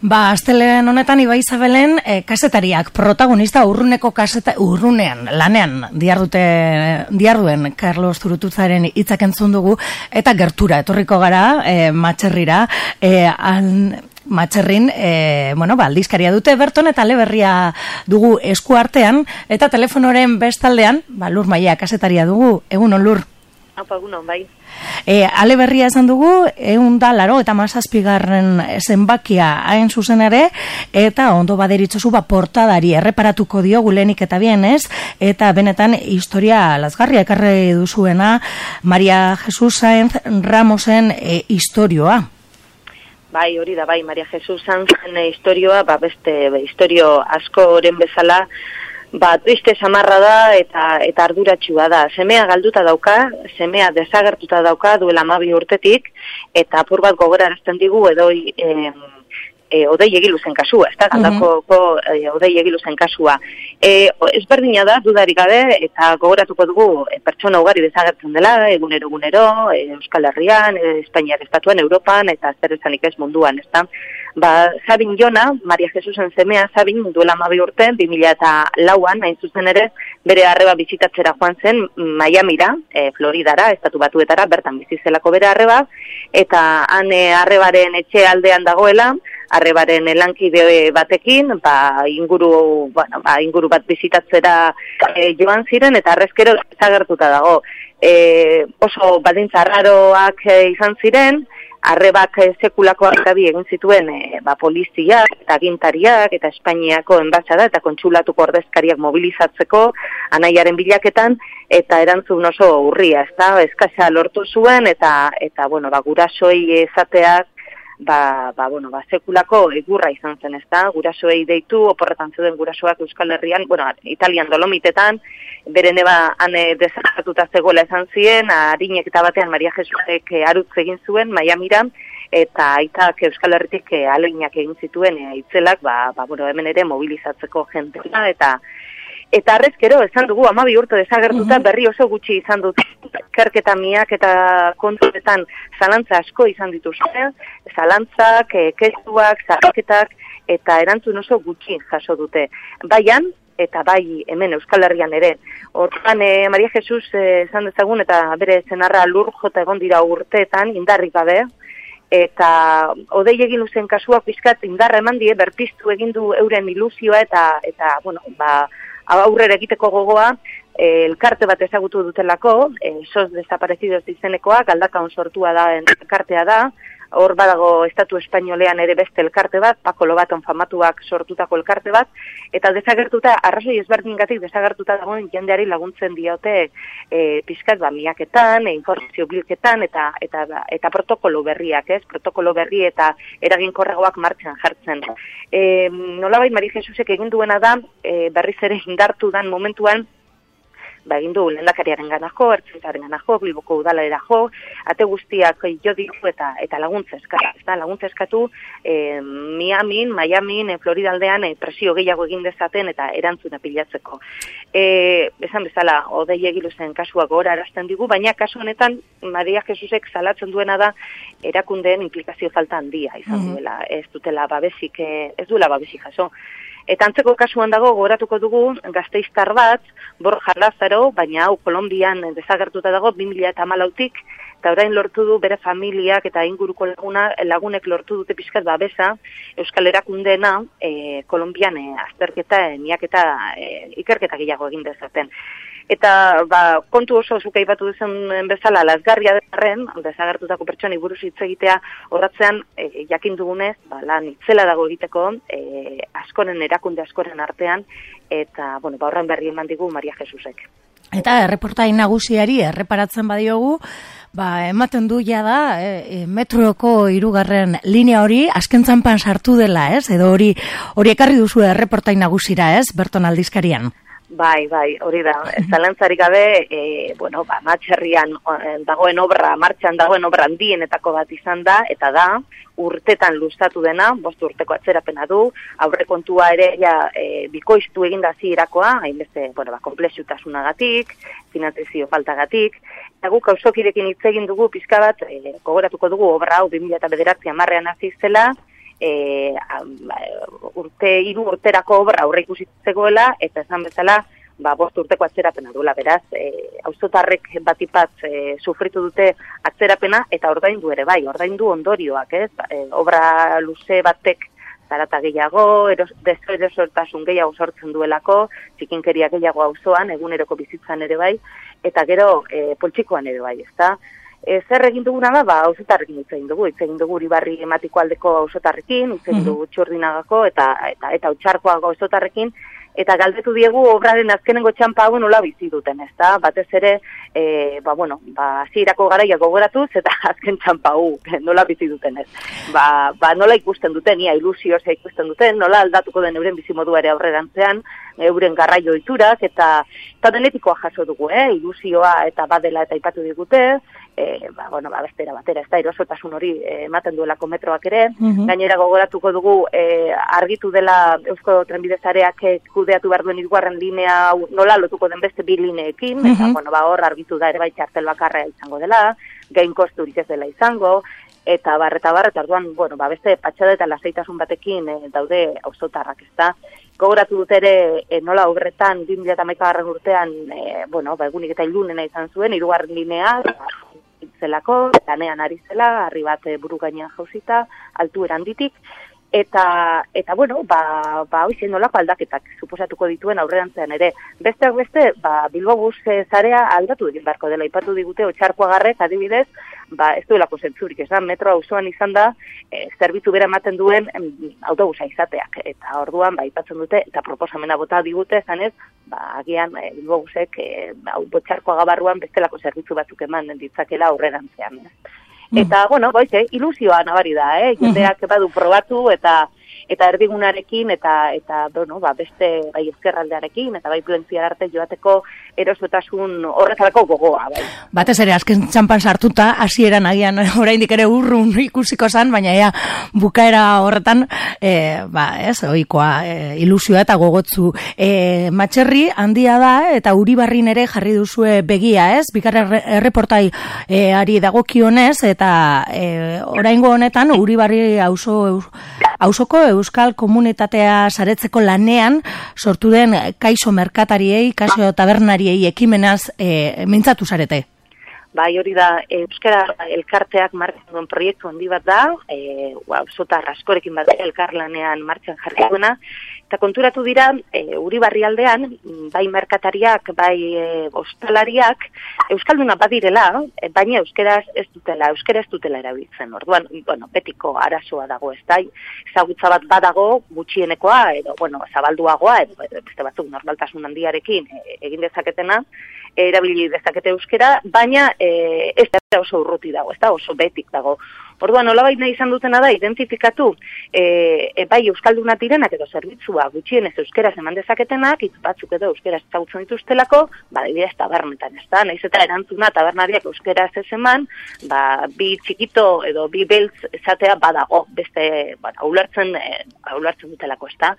Ba, astelen honetan Ibai Zabelen e, kasetariak protagonista urruneko kaseta urrunean lanean diardute diarduen Carlos Zurutuzaren hitzak entzun dugu eta gertura etorriko gara e, matxerrira. E, al, matxerrin e, bueno, ba, aldizkaria dute berton eta leberria dugu esku artean eta telefonoren bestaldean ba, lur maia kasetaria dugu. Egun on lur Apa, egun bai E, ale berria esan dugu, egun da, laro, eta mazazpigarren zenbakia hain zuzen ere, eta ondo baderitzozu ba portadari erreparatuko dio gulenik eta bien ez, eta benetan historia lasgarria ekarre duzuena Maria Jesus Saenz Ramosen e, historioa. Bai, hori da, bai, Maria Jesus Saenz e, historioa, ba, beste, be, historio asko oren bezala, ba, triste samarra da eta eta arduratsua da. Semea galduta dauka, semea desagertuta dauka duela mabi urtetik, eta apur bat gogorarazten digu edo e, e, odei egilu zen kasua, ez da, galdako e, odei egilu zen kasua. E, ezberdina da, dudarik gabe, eta gogoratuko dugu e, pertsona ugari desagertzen dela, egunero egunero, e, Euskal Herrian, e, Espainiak estatuan, Europan, eta zer esanik ez munduan, ez da. Ba, Sabin Jona, Maria Jesusen zemea, Sabin duela mabi urte, 2000 eta lauan, hain zuzen ere, bere arreba bizitatzera joan zen Miamira, e, Floridara, estatu batuetara, bertan bizizelako bere arreba, eta han e, arrebaren etxe aldean dagoela, arrebaren elankide batekin, ba, inguru, bueno, ba, inguru bat bizitatzera e, joan ziren, eta arrezkero zagertuta dago. E, oso badintza raroak e, izan ziren, arrebak sekulako argabi egin zituen e, ba, polizia eta gintariak eta Espainiako enbatzada eta kontsulatuko ordezkariak mobilizatzeko anaiaren bilaketan eta erantzun oso urria, ez da, eskasa lortu zuen eta, eta bueno, ba, gurasoi ezateak ba, ba, bueno, ba, sekulako egurra izan zen, ez da, gurasoei deitu, oporretan zuden gurasoak Euskal Herrian, bueno, Italian dolomitetan, bere neba ane desakatuta zegoela esan ziren, harinek eta batean Maria Jesusek eh, arutz egin zuen, Miamiran, eta aitak Euskal Herritik eh, aleinak egin zituen e, itzelak, ba, ba, bueno, hemen ere mobilizatzeko jentena, eta Eta arrezkero, esan dugu, amabi urte desagertuta berri oso gutxi izan dut kerketa miak eta kontuetan zalantza asko izan dituzte, zalantzak, e, kestuak, zarketak, eta erantzun oso gutxi jaso dute. Baian, eta bai hemen Euskal Herrian ere. Hortan, e, Maria Jesus e, esan dezagun, eta bere zenarra lur jota egon dira urteetan, indarrik gabe, eta odei egin uzen kasuak pizkat indarra eman die, berpiztu egin du euren ilusioa, eta, eta bueno, ba, aurrera egiteko gogoa, eh, elkarte bat ezagutu dutelako, eh, sos desaparecidos izenekoa, galdakaon sortua da elkartea da, hor badago Estatu Espainolean ere beste elkarte bat, Paco Lobaton famatuak sortutako elkarte bat, eta desagertuta, arrazoi ezberdingatik desagertuta dagoen jendeari laguntzen diote e, pizkat ba, miaketan, e, informazio bilketan, eta, eta, eta protokolo berriak, ez? Protokolo berri eta eraginkorragoak martxan jartzen. E, nolabait, Mari Jesusek egin duena da, e, berriz ere indartu dan momentuan, ba, egin du lendakariaren gana jo, ertzentaren gana jo, bilboko udalera jo, ate guztiak jo ditu eta eta laguntza eskatu, ez da, laguntza eskatu e, Miami, Miami, e, Florida aldean e, presio gehiago egin dezaten eta erantzuna pilatzeko. E, esan bezala, odei egilu zen kasua gora erazten digu, baina kasu honetan Maria Jesusek salatzen duena da erakundeen implikazio falta handia izan mm duela, ez dutela babesik, ez duela babesik jaso. Eta antzeko kasuan dago, goratuko dugu, gazteiztar bat, Borja Lazaro, baina hau Kolombian desagertuta dago, 2000 eta malautik, eta orain lortu du bere familiak eta inguruko laguna, lagunek lortu dute pixkat babesa, Euskal Erakundeena, e, Kolombian e, azterketa, e, miaketa, e, ikerketa gehiago egin dezaten. Eta ba, kontu oso zuka ipatu duzen bezala lasgarria derren, desagertutako pertsoni buruz hitz egitea horratzean e, jakin dugunez, ba, lan itzela dago egiteko e, askoren erakunde askoren artean, eta bueno, ba, horren berri eman digu Maria Jesusek. Eta erreportain nagusiari erreparatzen badiogu, ba, ematen du ja da e, e, metroko hirugarren linea hori azken zanpan sartu dela, ez? Edo hori hori ekarri duzu erreportain nagusira, ez? Berton aldizkarian. Bai, bai, hori da. Zalantzarik gabe, e, bueno, ba, matxerrian eh, dagoen obra, martxan dagoen obra handienetako bat izan da, eta da, urtetan luztatu dena, bost urteko atzerapena du, aurre kontua ere, ja, e, bikoiztu egin da zirakoa, hainbeste, bueno, ba, komplexutasunagatik, finantezio faltagatik, eta guk hausokirekin hitz egin dugu, pizka bat, e, gogoratuko dugu, obra hau, 2000 eta bederatzi amarrean azizela, e, urte, iru urterako obra aurre zegoela, eta esan bezala, ba, bost urteko atzerapena duela, beraz, e, auzotarrek batipat e, sufritu dute atzerapena, eta ordaindu ere bai, ordaindu ondorioak, ez? E, obra luze batek zarata gehiago, eros, dezo erosortasun gehiago sortzen duelako, zikinkeria gehiago auzoan, eguneroko bizitzan ere bai, eta gero e, poltsikoan ere bai, ezta? E, zer egin duguna da, ba, auzotarrekin hitz egin dugu, hitz egin dugu ribarri ematiko aldeko auzotarrekin, hitz egin dugu txurdinagako, eta, eta, eta, eta auzotarrekin, eta galdetu diegu obraren azkenengo txampa hau nola bizi duten, ezta? Batez ere, e, ba, bueno, ba, zirako garaia gogoratuz, eta azken txampa hau nola bizi duten, ez? Ba, ba, nola ikusten duten, ia ilusioz ikusten duten, nola aldatuko den euren bizimodu ere aurrerantzean, euren garraio iturak, eta, eta denetikoa jaso dugu, eh? ilusioa eta badela eta ipatu digute, e, ba, bueno, ba, bestera batera, ez da, erosotasun hori e, ematen duelako metroak ere, mhm. gainera gogoratuko dugu e, argitu dela Eusko Trenbidezareak kudeatu behar duen irugarren linea nola lotuko den beste bi lineekin, eta, mhm. bueno, ba, hor argitu da ere bai txartel bakarra izango dela, gain kosturik ez dela izango, eta bar, eta bar, eta orduan, bueno, ba, beste patxada eta lasaitasun batekin e, daude auzotarrak ez da. Gogoratu dut ere, e, nola obretan, 2008 urtean, e, bueno, ba, egunik eta ilunena izan zuen, irugarren linea, zelako, lanean ari zela, harri bat eh, buru gainean jauzita, altu eranditik, eta, eta bueno, ba, ba hoize nolako aldaketak suposatuko dituen aurrerantzean ere. Besteak beste, ba, Bilbo bus eh, zarea aldatu egin beharko dela, ipatu digute, otxarko agarrek, adibidez, ba, ez duelako zentzurik, ez da, metro auzoan izan da, e, zerbitzu bera ematen duen em, autobusa izateak, eta orduan, ba, ipatzen dute, eta proposamena bota digute, zanez, ba, agian, e, Bilbo busek, e, ba, otxarko agabarruan bestelako zerbitzu batzuk eman ditzakela aurrerantzean. Eta, bueno, boize, ilusioa nabari da, eh? Jendeak badu probatu eta eta erdigunarekin eta eta bueno, ba, beste bai ezkerraldearekin eta bai plentziar arte joateko erosotasun horretarako gogoa, bai. Batez ere azken txampan sartuta hasieran agian oraindik ere urrun ikusiko zan, baina ja bukaera horretan e, ba, ez, ohikoa e, ilusioa eta gogotzu. E, matxerri handia da eta Uribarrin ere jarri duzue begia, ez? Bigarren erreportai e, ari dagokionez eta e, oraingo honetan Uribarri auzo auzoko euskal komunitatea saretzeko lanean sortu den kaixo merkatariei, kaixo tabernariei ekimenaz e, mintzatu zarete. Bai, hori da, Euskara elkarteak martzen duen proiektu handi bat da, e, zota raskorekin bat elkarlanean martxan jarri duena, Eta konturatu dira, e, uri barrialdean, bai merkatariak, bai e, ostalariak, Euskalduna badirela, e, baina euskeraz ez dutela, euskera ez dutela erabiltzen. Orduan, bueno, betiko arazoa dago ez da, ezagutza bat badago, gutxienekoa, edo, bueno, zabalduagoa, edo beste batzuk normaltasun handiarekin e, egin dezaketena, erabili dezakete euskera, baina e, ez da oso urruti dago, ez da oso betik dago. Orduan, nola baina izan dutena da, identifikatu, e, e, bai Euskalduna direnak edo zerbitzua gutxienez euskeraz eman dezaketenak, hitz batzuk edo euskeraz ezagutzen dituztelako, ba, dira ez tabernetan, ez da, nahiz eta erantzuna tabernariak euskeraz ez eman, ba, bi txikito edo bi beltz esatea badago, beste, ba, ulertzen, e, ulertzen dutelako, ez da.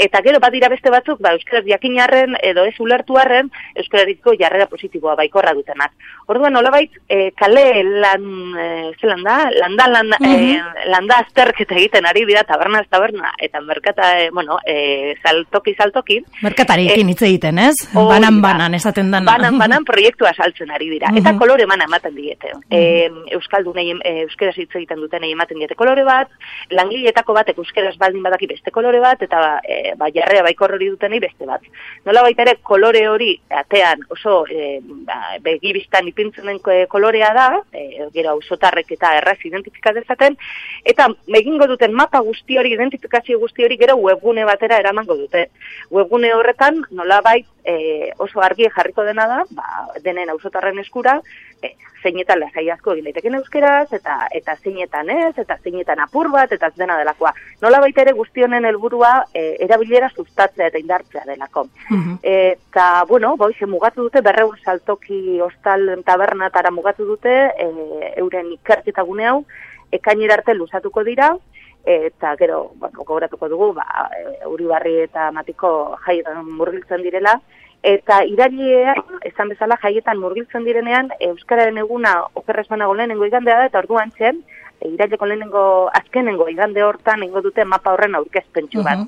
Eta gero, badira beste batzuk, ba, euskeraz jakinarren edo ez ulertu harren, euskaraziko jarrera positiboa baikorra dutenak. Orduan, nola bait, e, kale lan, e, zelan da, landa landa, landa, eh, landa azterketa egiten ari dira taberna taberna, eta merkata, eh, bueno, eh, saltoki saltoki. Merkatarikin hitz egiten, ez? banan banan, esaten dana. Banan banan proiektua saltzen ari dira. Eta kolore mana ematen diete. Eh, Euskaldun egin, eh, euskeraz hitz egiten duten egin ematen diete kolore bat, langiletako batek euskeraz baldin badaki beste kolore bat, eta eh, ba, jarrea baikor hori duten beste bat. Nola ere, kolore hori, atean, oso eh, ba, begibistan ipintzen den kolorea da, eh, gero ausotarrek eta erraz identifika dezaten, eta egingo duten mapa guzti hori, identifikazio guzti hori, gero webgune batera eramango dute. Webgune horretan, nola bai, e, oso argi jarriko dena da, ba, denen ausotarren eskura, e, zeinetan lasai asko egin daiteken euskeraz, eta eta zeinetan ez, eta zeinetan apur bat, eta ez dena delakoa. Nola baita ere guztionen helburua e, erabilera sustatzea eta indartzea delako. Mhm. Eta, bueno, boi, mugatu dute, berreun saltoki hostal tabernatara mugatu dute, e, euren ikerketa gune hau, ekainera arte luzatuko dira, eta gero, bueno, gogoratuko dugu, ba, e, Uribarri eta Matiko jaietan murgiltzen direla, eta irailea, esan bezala, jaietan murgiltzen direnean, Euskararen eguna okerrez banago lehenengo igandea da, eta orduan txen, e, iraileko lehenengo azkenengo igande hortan ingo dute mapa horren aurkezpentsu bat.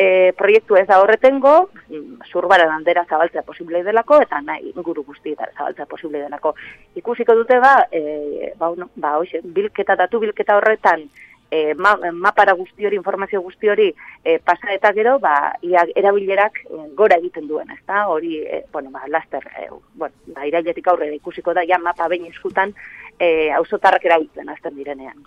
E, proiektu ez da horretengo, zurbara bandera zabaltzea posible delako, eta nahi inguru guztietara zabaltzea posible delako. Ikusiko dute ba, e, ba, no, ba oixe, bilketa datu bilketa horretan, e, ma, mapara guzti hori, informazio guzti hori e, pasa eta gero, ba, ia, erabilerak e, gora egiten duen, ez da? Hori, e, bueno, ba, laster, e, bueno, ba, irailetik aurre ikusiko da, ja mapa behin eskutan, e, ausotarrak erabiltzen azten direnean.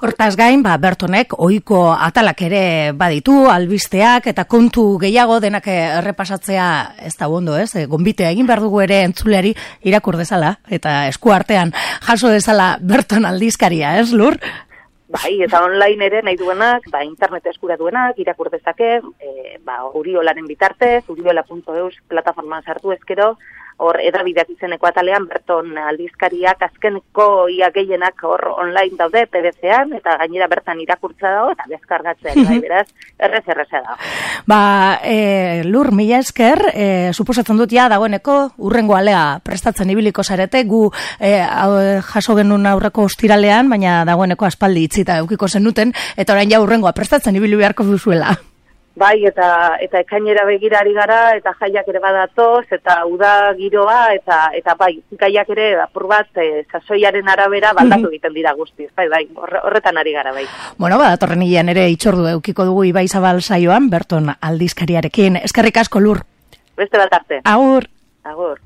Hortaz gain, ba, Bertonek ohiko atalak ere baditu, albisteak eta kontu gehiago denak errepasatzea ez da ondo, ez? E, gonbitea egin behar dugu ere entzuleari irakur dezala eta esku artean jaso dezala Berton aldizkaria, ez, Lur? Bai, eta online ere nahi duenak, ba, internet eskura duenak, irakur dezake, e, ba, uriolaren bitartez, uriola.eus plataformaan sartu ezkero, hor edabideak izeneko atalean, berton aldizkariak azkeneko ia gehienak hor online daude PDC-an, eta gainera bertan irakurtza dago, eta deskargatzen, bai, beraz, errez erreza dago. Ba, e, lur, mila esker, e, suposatzen dut ja dagoeneko, urrengo alea prestatzen ibiliko zarete, gu e, jaso genuen aurreko ostiralean, baina dagoeneko aspaldi itzita eukiko zenuten, eta orain ja urrengoa prestatzen ibili beharko duzuela. Bai, eta eta ekainera begirari gara, eta jaiak ere badatoz, eta uda giroa, eta eta bai, gaiak ere apur bat, e, sasoiaren arabera baldatu egiten dira guztiz, bai, bai, horretan ari gara, bai. Bueno, badatorren hilean ere itxordu eukiko dugu Ibai Zabal saioan, Berton aldizkariarekin, eskerrik asko lur. Beste bat arte. Agur. Agur.